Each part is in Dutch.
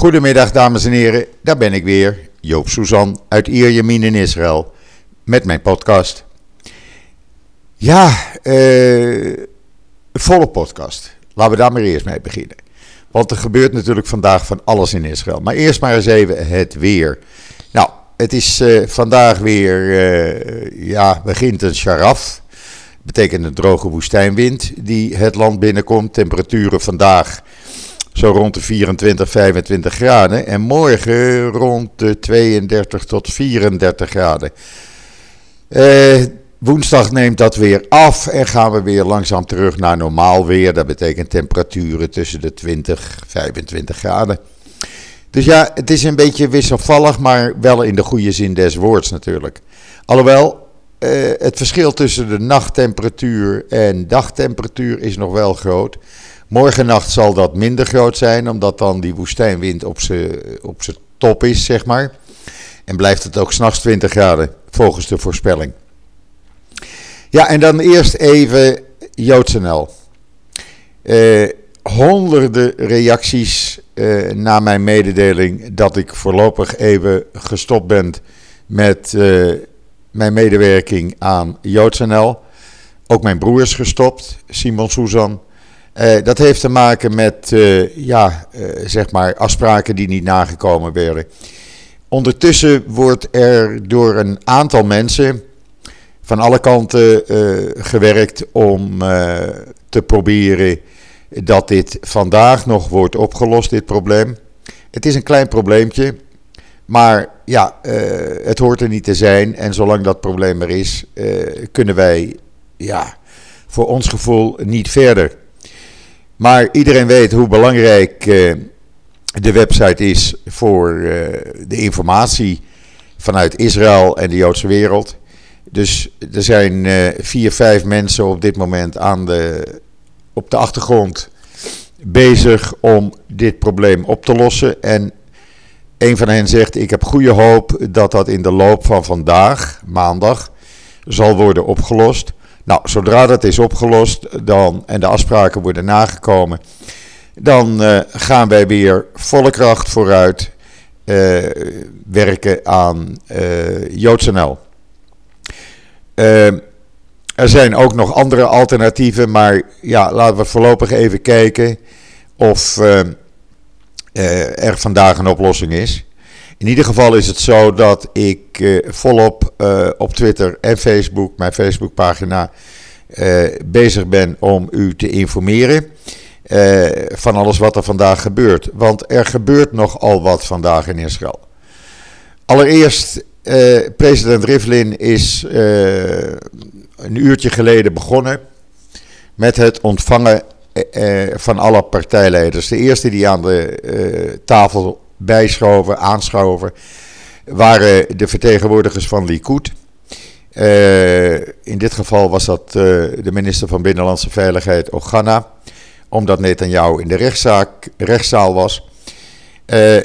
Goedemiddag dames en heren, daar ben ik weer, Joop Suzan uit Ierjemien in Israël, met mijn podcast. Ja, eh, volle podcast. Laten we daar maar eerst mee beginnen. Want er gebeurt natuurlijk vandaag van alles in Israël. Maar eerst maar eens even het weer. Nou, het is eh, vandaag weer, eh, ja, begint een sharaf. Betekent een droge woestijnwind die het land binnenkomt. Temperaturen vandaag zo rond de 24, 25 graden. En morgen rond de 32 tot 34 graden. Eh, woensdag neemt dat weer af en gaan we weer langzaam terug naar normaal weer. Dat betekent temperaturen tussen de 20, 25 graden. Dus ja, het is een beetje wisselvallig, maar wel in de goede zin des woords natuurlijk. Alhoewel, eh, het verschil tussen de nachttemperatuur en dagtemperatuur is nog wel groot. Morgennacht zal dat minder groot zijn, omdat dan die woestijnwind op zijn op top is, zeg maar. En blijft het ook s'nachts 20 graden, volgens de voorspelling. Ja, en dan eerst even JoodsNL. Uh, honderden reacties uh, na mijn mededeling dat ik voorlopig even gestopt ben met uh, mijn medewerking aan JoodsNL. Ook mijn broer is gestopt, Simon Susan. Uh, dat heeft te maken met uh, ja, uh, zeg maar afspraken die niet nagekomen werden. Ondertussen wordt er door een aantal mensen van alle kanten gewerkt om te proberen dat dit vandaag nog wordt opgelost, dit probleem. Het is een klein probleempje, maar ja, het hoort er niet te zijn. En zolang dat probleem er is, kunnen wij ja, voor ons gevoel niet verder. Maar iedereen weet hoe belangrijk uh, de website is voor uh, de informatie vanuit Israël en de Joodse wereld. Dus er zijn uh, vier, vijf mensen op dit moment aan de, op de achtergrond bezig om dit probleem op te lossen. En een van hen zegt: Ik heb goede hoop dat dat in de loop van vandaag, maandag, zal worden opgelost. Nou, zodra dat is opgelost dan, en de afspraken worden nagekomen, dan uh, gaan wij weer volle kracht vooruit uh, werken aan uh, JoodsNL. er zijn ook nog andere alternatieven, maar ja, laten we voorlopig even kijken of er vandaag een oplossing is. In ieder geval is het zo dat ik uh, volop uh, op Twitter en Facebook, mijn Facebookpagina, uh, bezig ben om u te informeren van alles wat er vandaag gebeurt. Want er gebeurt nogal wat vandaag in Israël. Allereerst, president Rivlin is een uurtje geleden begonnen met het ontvangen van alle partijleiders. De eerste die aan de tafel bijschoven, aanschoven, waren de vertegenwoordigers van Likud. Uh, in dit geval was dat uh, de minister van Binnenlandse Veiligheid, Ogana, omdat Netanyahu in de rechtszaak, rechtszaal was. Uh,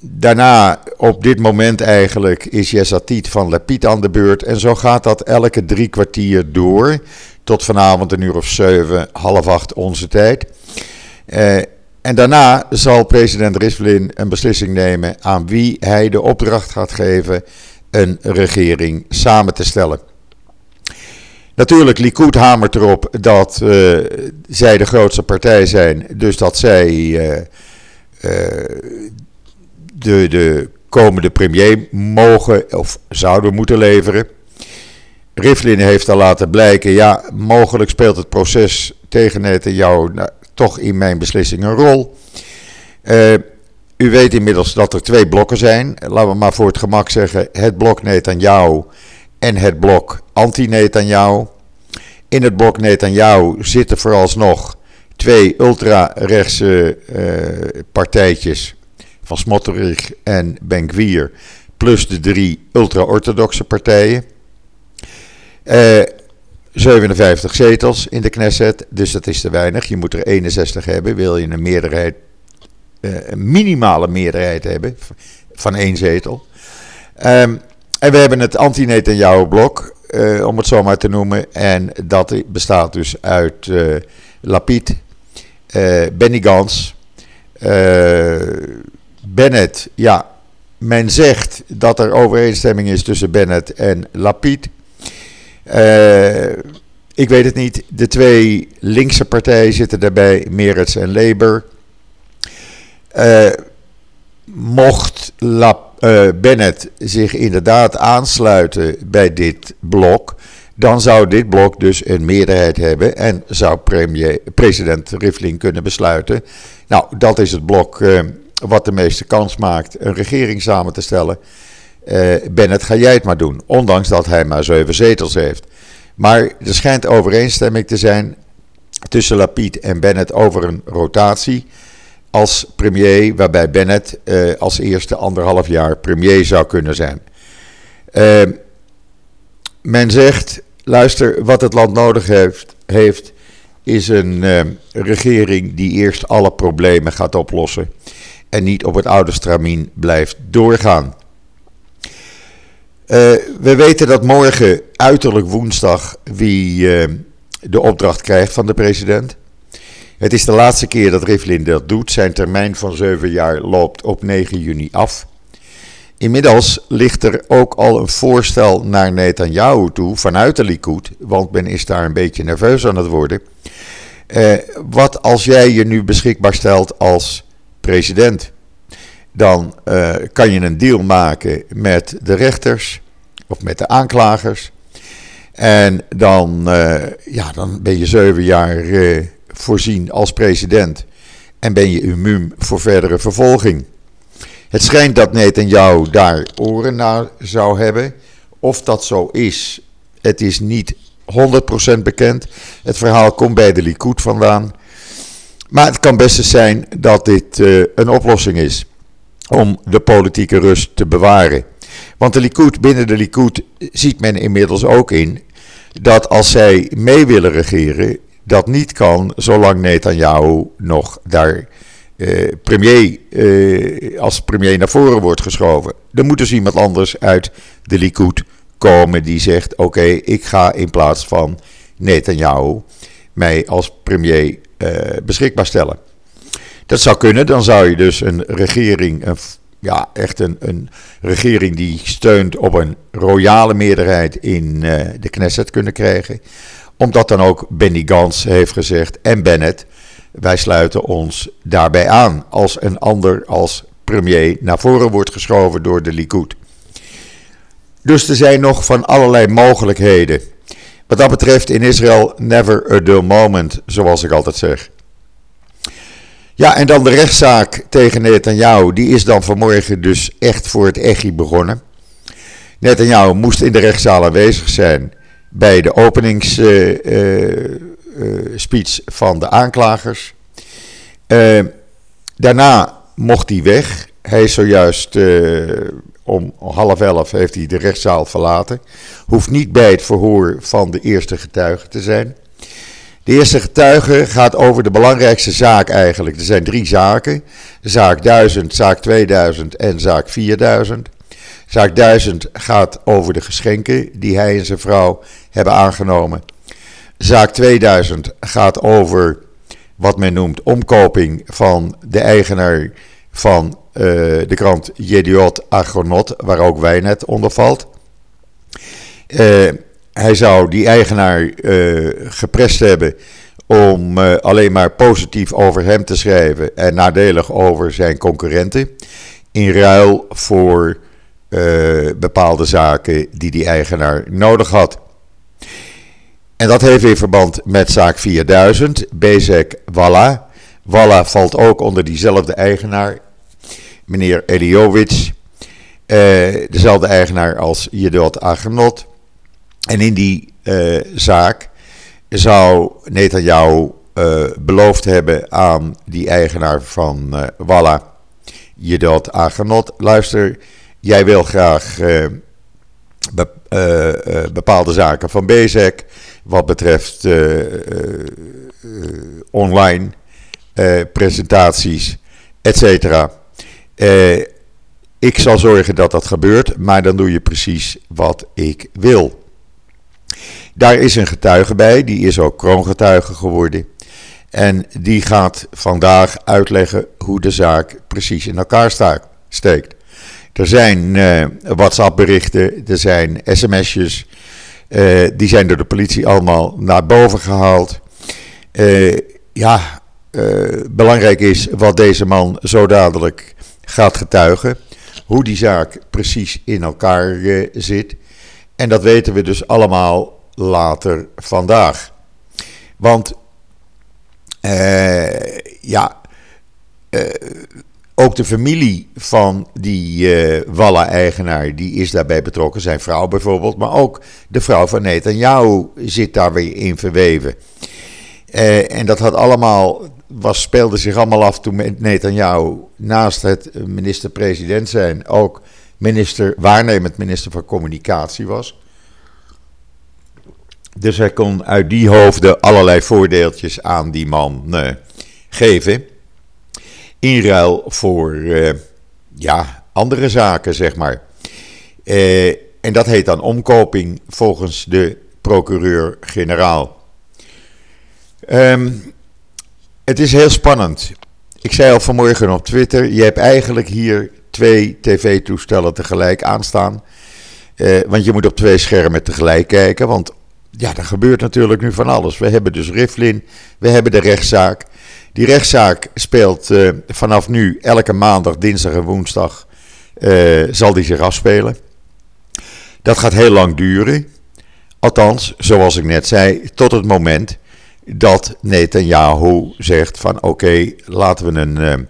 daarna, op dit moment eigenlijk, is Yesatit van Lapid aan de beurt. En zo gaat dat elke drie kwartier door, tot vanavond een uur of zeven, half acht onze tijd. En daarna zal president Rivlin een beslissing nemen aan wie hij de opdracht gaat geven een regering samen te stellen. Natuurlijk, Likud hamert erop dat uh, zij de grootste partij zijn, dus dat zij uh, uh, de, de komende premier mogen of zouden moeten leveren. Rivlin heeft al laten blijken, ja, mogelijk speelt het proces tegen Netanyahu nou, toch in mijn beslissing een rol. Uh, u weet inmiddels dat er twee blokken zijn. Laten we maar voor het gemak zeggen: het blok Netanyahu en het blok anti-Netanyahu. In het blok Netanyahu zitten vooralsnog twee ultra-rechtse uh, partijtjes van Smotterich en Ben-Gvir, plus de drie ultra-orthodoxe partijen. Uh, 57 zetels in de Knesset, dus dat is te weinig. Je moet er 61 hebben, wil je een meerderheid, uh, een minimale meerderheid hebben van één zetel. Um, en we hebben het anti-Netanyahu-blok, uh, om het zo maar te noemen. En dat bestaat dus uit uh, Lapid, Benny Gans, Bennett, ja, men zegt dat er overeenstemming is tussen Bennett en Lapid. Uh, ik weet het niet. De twee linkse partijen zitten daarbij, Meretz en Labour. Uh, mocht uh, Bennett zich inderdaad aansluiten bij dit blok, dan zou dit blok dus een meerderheid hebben en zou premier, president Rivlin kunnen besluiten. Nou, dat is het blok wat de meeste kans maakt een regering samen te stellen. Uh, Bennett, ga jij het maar doen, ondanks dat hij maar zeven zetels heeft. Maar er schijnt overeenstemming te zijn tussen Lapid en Bennett over een rotatie als premier, waarbij Bennett uh, als eerste anderhalf jaar premier zou kunnen zijn. Uh, men zegt, luister, wat het land nodig heeft, heeft is een uh, regering die eerst alle problemen gaat oplossen en niet op het oude stramien blijft doorgaan. We weten dat morgen, uiterlijk woensdag, wie de opdracht krijgt van de president. Het is de laatste keer dat Rivlin dat doet. Zijn termijn van zeven jaar loopt op 9 juni af. Inmiddels ligt er ook al een voorstel naar Netanyahu toe vanuit de Likud, want men is daar een beetje nerveus aan het worden. Eh, wat als jij je nu beschikbaar stelt als president? Dan eh, kan je een deal maken met de rechters of met de aanklagers. En dan, uh, ja, dan ben je zeven jaar eh, voorzien als president en ben je immuun voor verdere vervolging. Het schijnt dat Netanyahu daar oren naar zou hebben. Of dat zo is, het is niet 100% bekend. Het verhaal komt bij de Likud vandaan. Maar het kan best zijn dat dit een oplossing is om de politieke rust te bewaren. Want de Likud, binnen de Likud ziet men inmiddels ook in dat als zij mee willen regeren, dat niet kan zolang Netanyahu nog daar eh, premier, eh, als premier naar voren wordt geschoven. Er moet dus iemand anders uit de Likud komen die zegt: Oké, ik ga in plaats van Netanyahu mij als premier eh, beschikbaar stellen. Dat zou kunnen, dan zou je dus een regering, een, ja, echt een, een regering die steunt op een royale meerderheid in uh, de Knesset kunnen krijgen omdat dan ook Benny Gans heeft gezegd en Bennett, wij sluiten ons daarbij aan als een ander als premier naar voren wordt geschoven door de Likud. Dus er zijn nog van allerlei mogelijkheden. Wat dat betreft in Israël never a dull moment, zoals ik altijd zeg. Ja, en dan de rechtszaak tegen Netanyahu, die is dan vanmorgen dus echt voor het echi begonnen. Netanyahu moest in de rechtszaal aanwezig zijn bij de openingsspeech uh, uh, van de aanklagers. Daarna mocht hij weg. Hij is zojuist om half elf heeft hij de rechtszaal verlaten. Hoeft niet bij het verhoor van de eerste getuige te zijn. De eerste getuige gaat over de belangrijkste zaak eigenlijk. Er zijn drie zaken. Zaak 1000, zaak 2000 en zaak 4000. Zaak 1000 gaat over de geschenken die hij en zijn vrouw hebben aangenomen. Zaak 2000 gaat over wat men noemt omkoping van de eigenaar van uh, de krant Jediot Agronaut, waar ook Wijnet onder valt. Uh, hij zou die eigenaar uh, geprest hebben om alleen maar positief over hem te schrijven en nadelig over zijn concurrenten. In ruil voor bepaalde zaken die die eigenaar nodig had. En dat heeft in verband met zaak 4000, Bezek Walla. Walla valt ook onder diezelfde eigenaar, meneer Eliowicz. Uh, dezelfde eigenaar als Jedot Agenot. En in die uh, zaak zou Netanyahu uh, beloofd hebben aan die eigenaar van uh, Walla, Jedot Agenot. Luister, jij wil graag be bepaalde zaken van Bezek wat betreft online presentaties, et cetera. ik zal zorgen dat dat gebeurt, maar dan doe je precies wat ik wil. Daar is een getuige bij, die is ook kroongetuige geworden. En die gaat vandaag uitleggen hoe de zaak precies in elkaar steekt. Er zijn uh, WhatsApp-berichten, er zijn sms'jes. Uh, die zijn door de politie allemaal naar boven gehaald. Uh, ja, belangrijk is wat deze man zo dadelijk gaat getuigen. Hoe die zaak precies in elkaar zit. En dat weten we dus allemaal later vandaag. Want uh, ja, uh, ook de familie van die uh, Walla-eigenaar, die is daarbij betrokken. Zijn vrouw bijvoorbeeld, maar ook de vrouw van Netanyahu zit daar weer in verweven. en dat had allemaal, was, speelde zich allemaal af toen Netanyahu naast het minister-president zijn ook minister, waarnemend minister van Communicatie was. Dus hij kon uit die hoofden allerlei voordeeltjes aan die man uh, geven. In ruil voor uh, ja, andere zaken, zeg maar. Uh, en dat heet dan omkoping volgens de procureur-generaal. Um, het is heel spannend. Ik zei al vanmorgen op Twitter: je hebt eigenlijk hier twee tv-toestellen tegelijk aanstaan. Want je moet op twee schermen tegelijk kijken. Want ja, er gebeurt natuurlijk nu van alles. We hebben dus Rivlin, we hebben de rechtszaak. Die rechtszaak speelt uh, vanaf nu elke maandag, dinsdag en woensdag uh, zal die zich afspelen. Dat gaat heel lang duren. Althans, zoals ik net zei, tot het moment dat Netanyahu zegt van oké, laten we een, uh,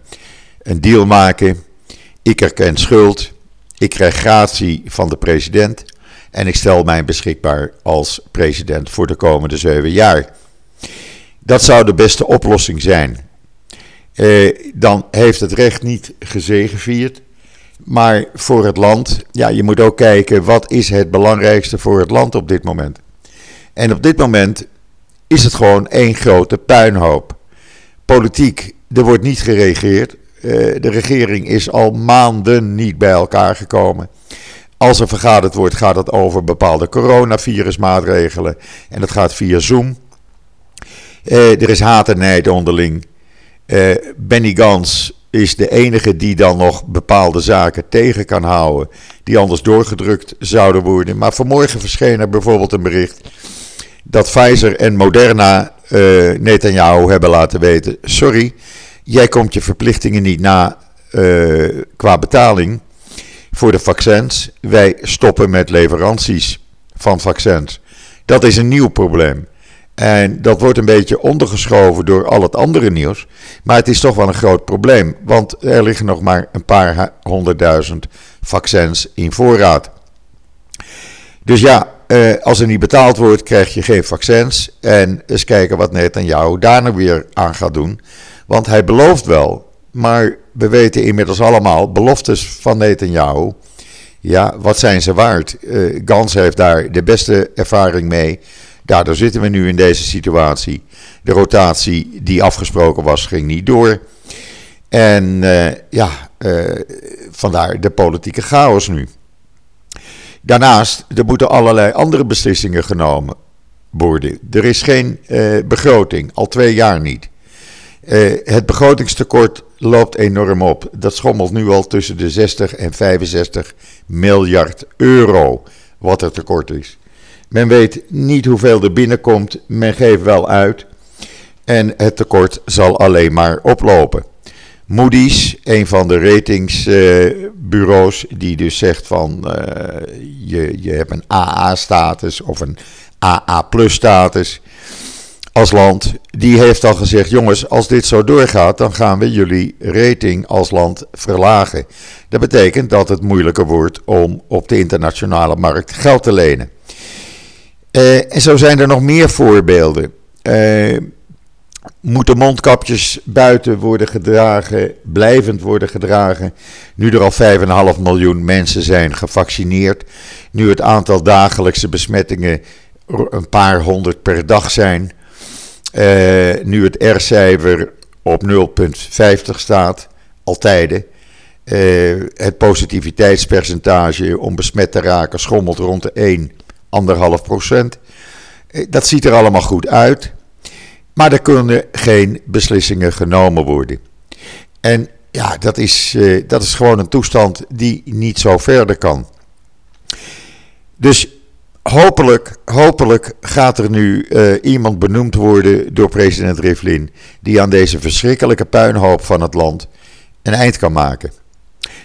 een deal maken. Ik erken schuld. Ik krijg gratie van de president en ik stel mij beschikbaar als president voor de komende zeven jaar. Dat zou de beste oplossing zijn. Eh, dan heeft het recht niet gezegevierd. Maar voor het land, ja, je moet ook kijken wat is het belangrijkste voor het land op dit moment. En op dit moment is het gewoon één grote puinhoop. Politiek, er wordt niet geregeerd. Eh, de regering is al maanden niet bij elkaar gekomen. Als er vergaderd wordt, gaat het over bepaalde coronavirusmaatregelen. En dat gaat via Zoom. Uh, er is haat en nijd onderling. Uh, Benny Gans is de enige die dan nog bepaalde zaken tegen kan houden. Die anders doorgedrukt zouden worden. Maar vanmorgen verscheen er bijvoorbeeld een bericht. Dat Pfizer en Moderna uh, Netanyahu hebben laten weten. Sorry, jij komt je verplichtingen niet na qua betaling voor de vaccins. Wij stoppen met leveranties van vaccins. Dat is een nieuw probleem. En dat wordt een beetje ondergeschoven door al het andere nieuws. Maar het is toch wel een groot probleem. Want er liggen nog maar een paar honderdduizend vaccins in voorraad. Dus ja, eh, als er niet betaald wordt, krijg je geen vaccins. En eens kijken wat Netanyahu daar nou weer aan gaat doen. Want hij belooft wel maar we weten inmiddels allemaal, beloftes van Netanyahu, ja, wat zijn ze waard? Uh, Gans heeft daar de beste ervaring mee. Daardoor zitten we nu in deze situatie. De rotatie die afgesproken was, ging niet door. En uh, ja, uh, vandaar de politieke chaos nu. Daarnaast, er moeten allerlei andere beslissingen genomen worden. Er is geen begroting, al twee jaar niet. het begrotingstekort loopt enorm op. Dat schommelt nu al tussen de 60 en 65 miljard euro wat er tekort is. Men weet niet hoeveel er binnenkomt, men geeft wel uit. En het tekort zal alleen maar oplopen. Moody's, een van de ratingsbureaus, uh, die dus zegt van uh, je, je hebt een AA-status of een AA-plus-status als land, die heeft al gezegd: jongens, als dit zo doorgaat, dan gaan we jullie rating als land verlagen. Dat betekent dat het moeilijker wordt om op de internationale markt geld te lenen. Uh, en zo zijn er nog meer voorbeelden. Uh, moeten mondkapjes buiten worden gedragen, blijvend worden gedragen. Nu er al 5,5 miljoen mensen zijn gevaccineerd. Nu het aantal dagelijkse besmettingen een paar honderd per dag zijn. Uh, nu het R-cijfer op 0,50 staat, altijd. Uh, het positiviteitspercentage om besmet te raken schommelt rond de 1, 1,5 procent. Uh, dat ziet er allemaal goed uit. Maar er kunnen geen beslissingen genomen worden. En ja, dat is, dat is gewoon een toestand die niet zo verder kan. Dus hopelijk, hopelijk gaat er nu uh, iemand benoemd worden door president Rivlin. die aan deze verschrikkelijke puinhoop van het land een eind kan maken.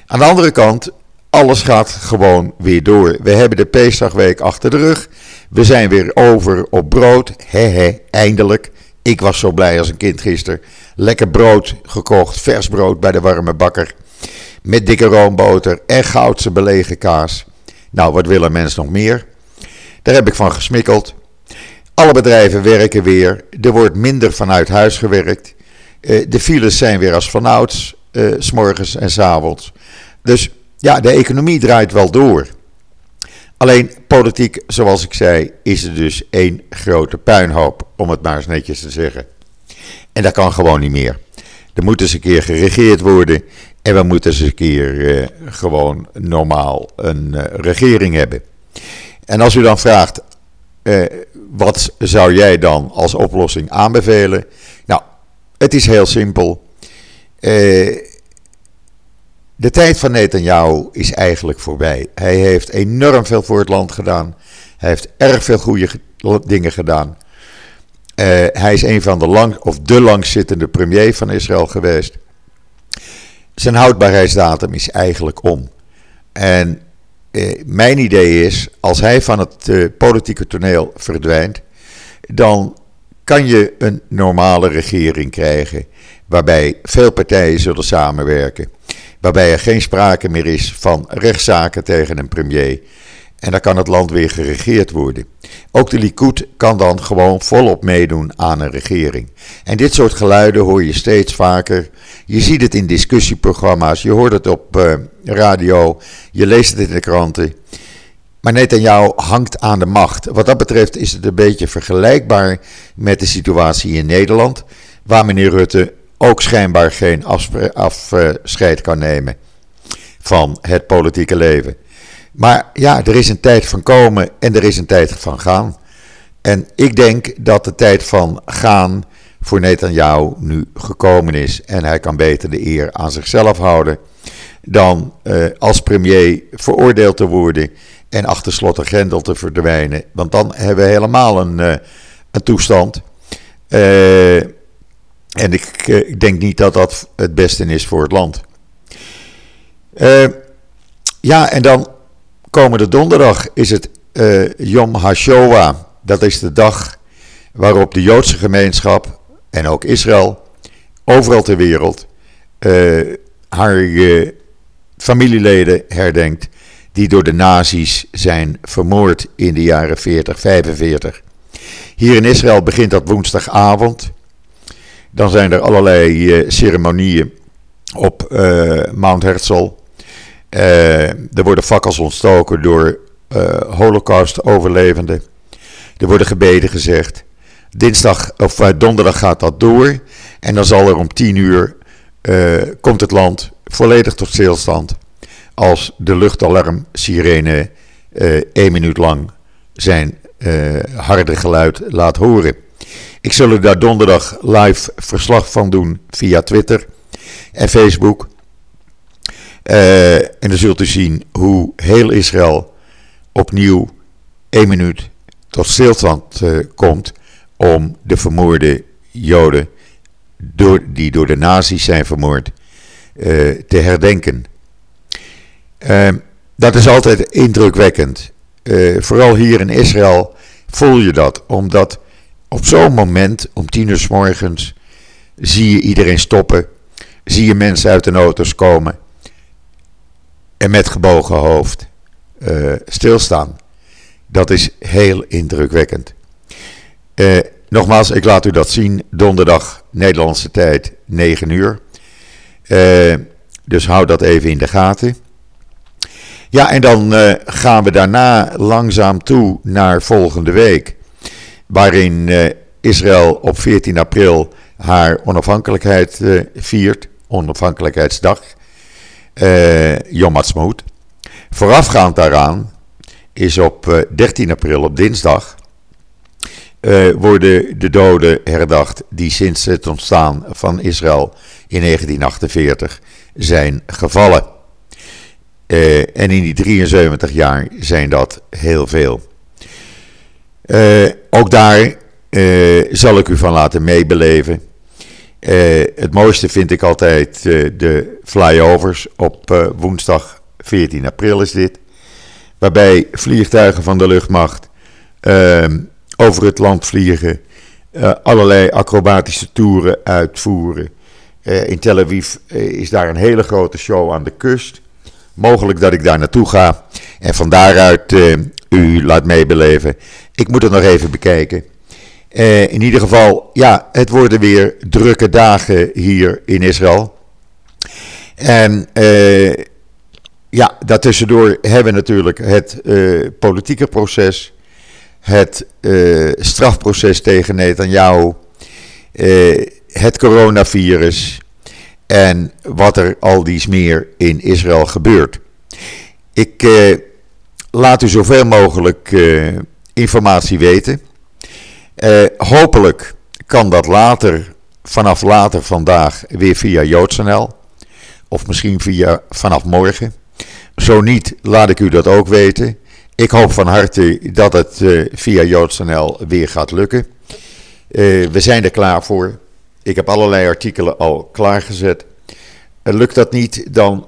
Aan de andere kant, alles gaat gewoon weer door. We hebben de Pesachweek achter de rug. We zijn weer over op brood. Hehe, eindelijk. Ik was zo blij als een kind gisteren. Lekker brood gekocht, vers brood bij de warme bakker. Met dikke roomboter en goudse belegen kaas. Nou, wat wil een mens nog meer? Daar heb ik van gesmikkeld. Alle bedrijven werken weer. Er wordt minder vanuit huis gewerkt. Eh, de files zijn weer als vanouds, uh, s morgens en s avonds. Dus ja, de economie draait wel door. Alleen politiek, zoals ik zei, is er dus één grote puinhoop, om het maar eens netjes te zeggen. En dat kan gewoon niet meer. Er moet eens een keer geregeerd worden en we moeten eens een keer eh, gewoon normaal een eh, regering hebben. En als u dan vraagt, eh, wat zou jij dan als oplossing aanbevelen? Nou, het is heel simpel. Eh, de tijd van Netanyahu is eigenlijk voorbij. Hij heeft enorm veel voor het land gedaan. Hij heeft erg veel goede dingen gedaan. Uh, hij is een van de lang, of de langzittende premier van Israël geweest. Zijn houdbaarheidsdatum is eigenlijk om. En uh, mijn idee is, als hij van het uh, politieke toneel verdwijnt, dan kan je een normale regering krijgen, waarbij veel partijen zullen samenwerken waarbij er geen sprake meer is van rechtszaken tegen een premier. En dan kan het land weer geregeerd worden. Ook de Likud kan dan gewoon volop meedoen aan een regering. En dit soort geluiden hoor je steeds vaker. Je ziet het in discussieprogramma's, je hoort het op uh, radio, je leest het in de kranten. Maar Netanyahu hangt aan de macht. Wat dat betreft is het een beetje vergelijkbaar met de situatie in Nederland, waar meneer Rutte ook schijnbaar geen afscheid kan nemen van het politieke leven. Maar ja, er is een tijd van komen en er is een tijd van gaan. En ik denk dat de tijd van gaan voor Netanyahu nu gekomen is. En hij kan beter de eer aan zichzelf houden dan uh, als premier veroordeeld te worden en achter slot en grendel te verdwijnen. Want dan hebben we helemaal een, uh, een toestand. Uh, en ik, eh, ik, denk niet dat dat het beste is voor het land. Ja, en dan komende donderdag is het uh, Yom HaShoah. Dat is de dag waarop de Joodse gemeenschap en ook Israël overal ter wereld uh, haar familieleden herdenkt die door de nazi's zijn vermoord in de jaren 40, 45. Hier in Israël begint dat woensdagavond. Dan zijn er allerlei ceremonieën op Mount Herzl. Uh, er worden fakkels ontstoken door Holocaust-overlevenden. Er worden gebeden gezegd. Dinsdag of donderdag gaat dat door. En dan zal er om 10 uur komt het land volledig tot stilstand. Als de luchtalarm sirene één minuut lang zijn harde geluid laat horen. Ik zal er daar donderdag live verslag van doen via Twitter en Facebook. Uh, en dan zult u zien hoe heel Israël opnieuw één minuut tot stilstand uh, komt om de vermoorde Joden, door, die door de nazi's zijn vermoord, uh, te herdenken. dat is altijd indrukwekkend. vooral hier in Israël voel je dat, omdat op zo'n moment, om tien uur s morgens, zie je iedereen stoppen. Zie je mensen uit de auto's komen. En met gebogen hoofd uh, stilstaan. Dat is heel indrukwekkend. Uh, nogmaals, ik laat u dat zien. Donderdag, Nederlandse tijd, 9 uur. Uh, dus hou dat even in de gaten. Ja, en dan gaan we daarna langzaam toe naar volgende week waarin Israël op 14 april haar onafhankelijkheid viert, onafhankelijkheidsdag, Yom Ha'atzmaut. Voorafgaand daaraan is op 13 april, op dinsdag, worden de doden herdacht die sinds het ontstaan van Israël in 1948 zijn gevallen. en in die 73 jaar zijn dat heel veel. ook daar zal ik u van laten meebeleven. Het mooiste vind ik altijd de flyovers op woensdag 14 april is dit. Waarbij vliegtuigen van de luchtmacht ehm, over het land vliegen, allerlei acrobatische toeren uitvoeren. In Tel Aviv is daar een hele grote show aan de kust. Mogelijk dat ik daar naartoe ga en van daaruit u laat meebeleven. Ik moet het nog even bekijken. In ieder geval, ja, het worden weer drukke dagen hier in Israël. En ja, daartussendoor hebben we natuurlijk het politieke proces het strafproces tegen Netanyahu, het coronavirus en wat er al dies meer in Israël gebeurt. Ik laat u zoveel mogelijk informatie weten. Hopelijk kan dat later, vanaf later vandaag, weer via JoodsNL. Of misschien via vanaf morgen. Zo niet, laat ik u dat ook weten. Ik hoop van harte dat het uh, via JoodsNL weer gaat lukken. Uh, we zijn er klaar voor. Ik heb allerlei artikelen al klaargezet. Lukt dat niet, dan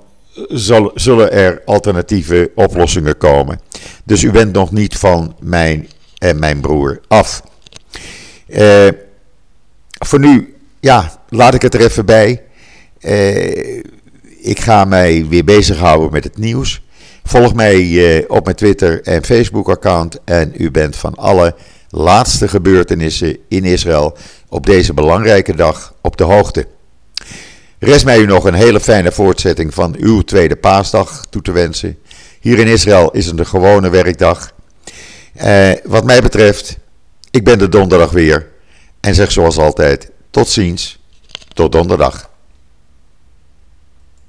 zullen er alternatieve oplossingen komen. Dus u bent nog niet van mijn en mijn broer af. Voor nu, ja, laat ik het er even bij. ik ga mij weer bezighouden met het nieuws. Volg mij uh, op mijn Twitter en Facebook-account en u bent van alle laatste gebeurtenissen in Israël op deze belangrijke dag op de hoogte. Rest mij u nog een hele fijne voortzetting van uw tweede paasdag toe te wensen. Hier in Israël is het een gewone werkdag. Uh, wat mij betreft, ik ben de donderdag weer en zeg zoals altijd tot ziens, tot donderdag.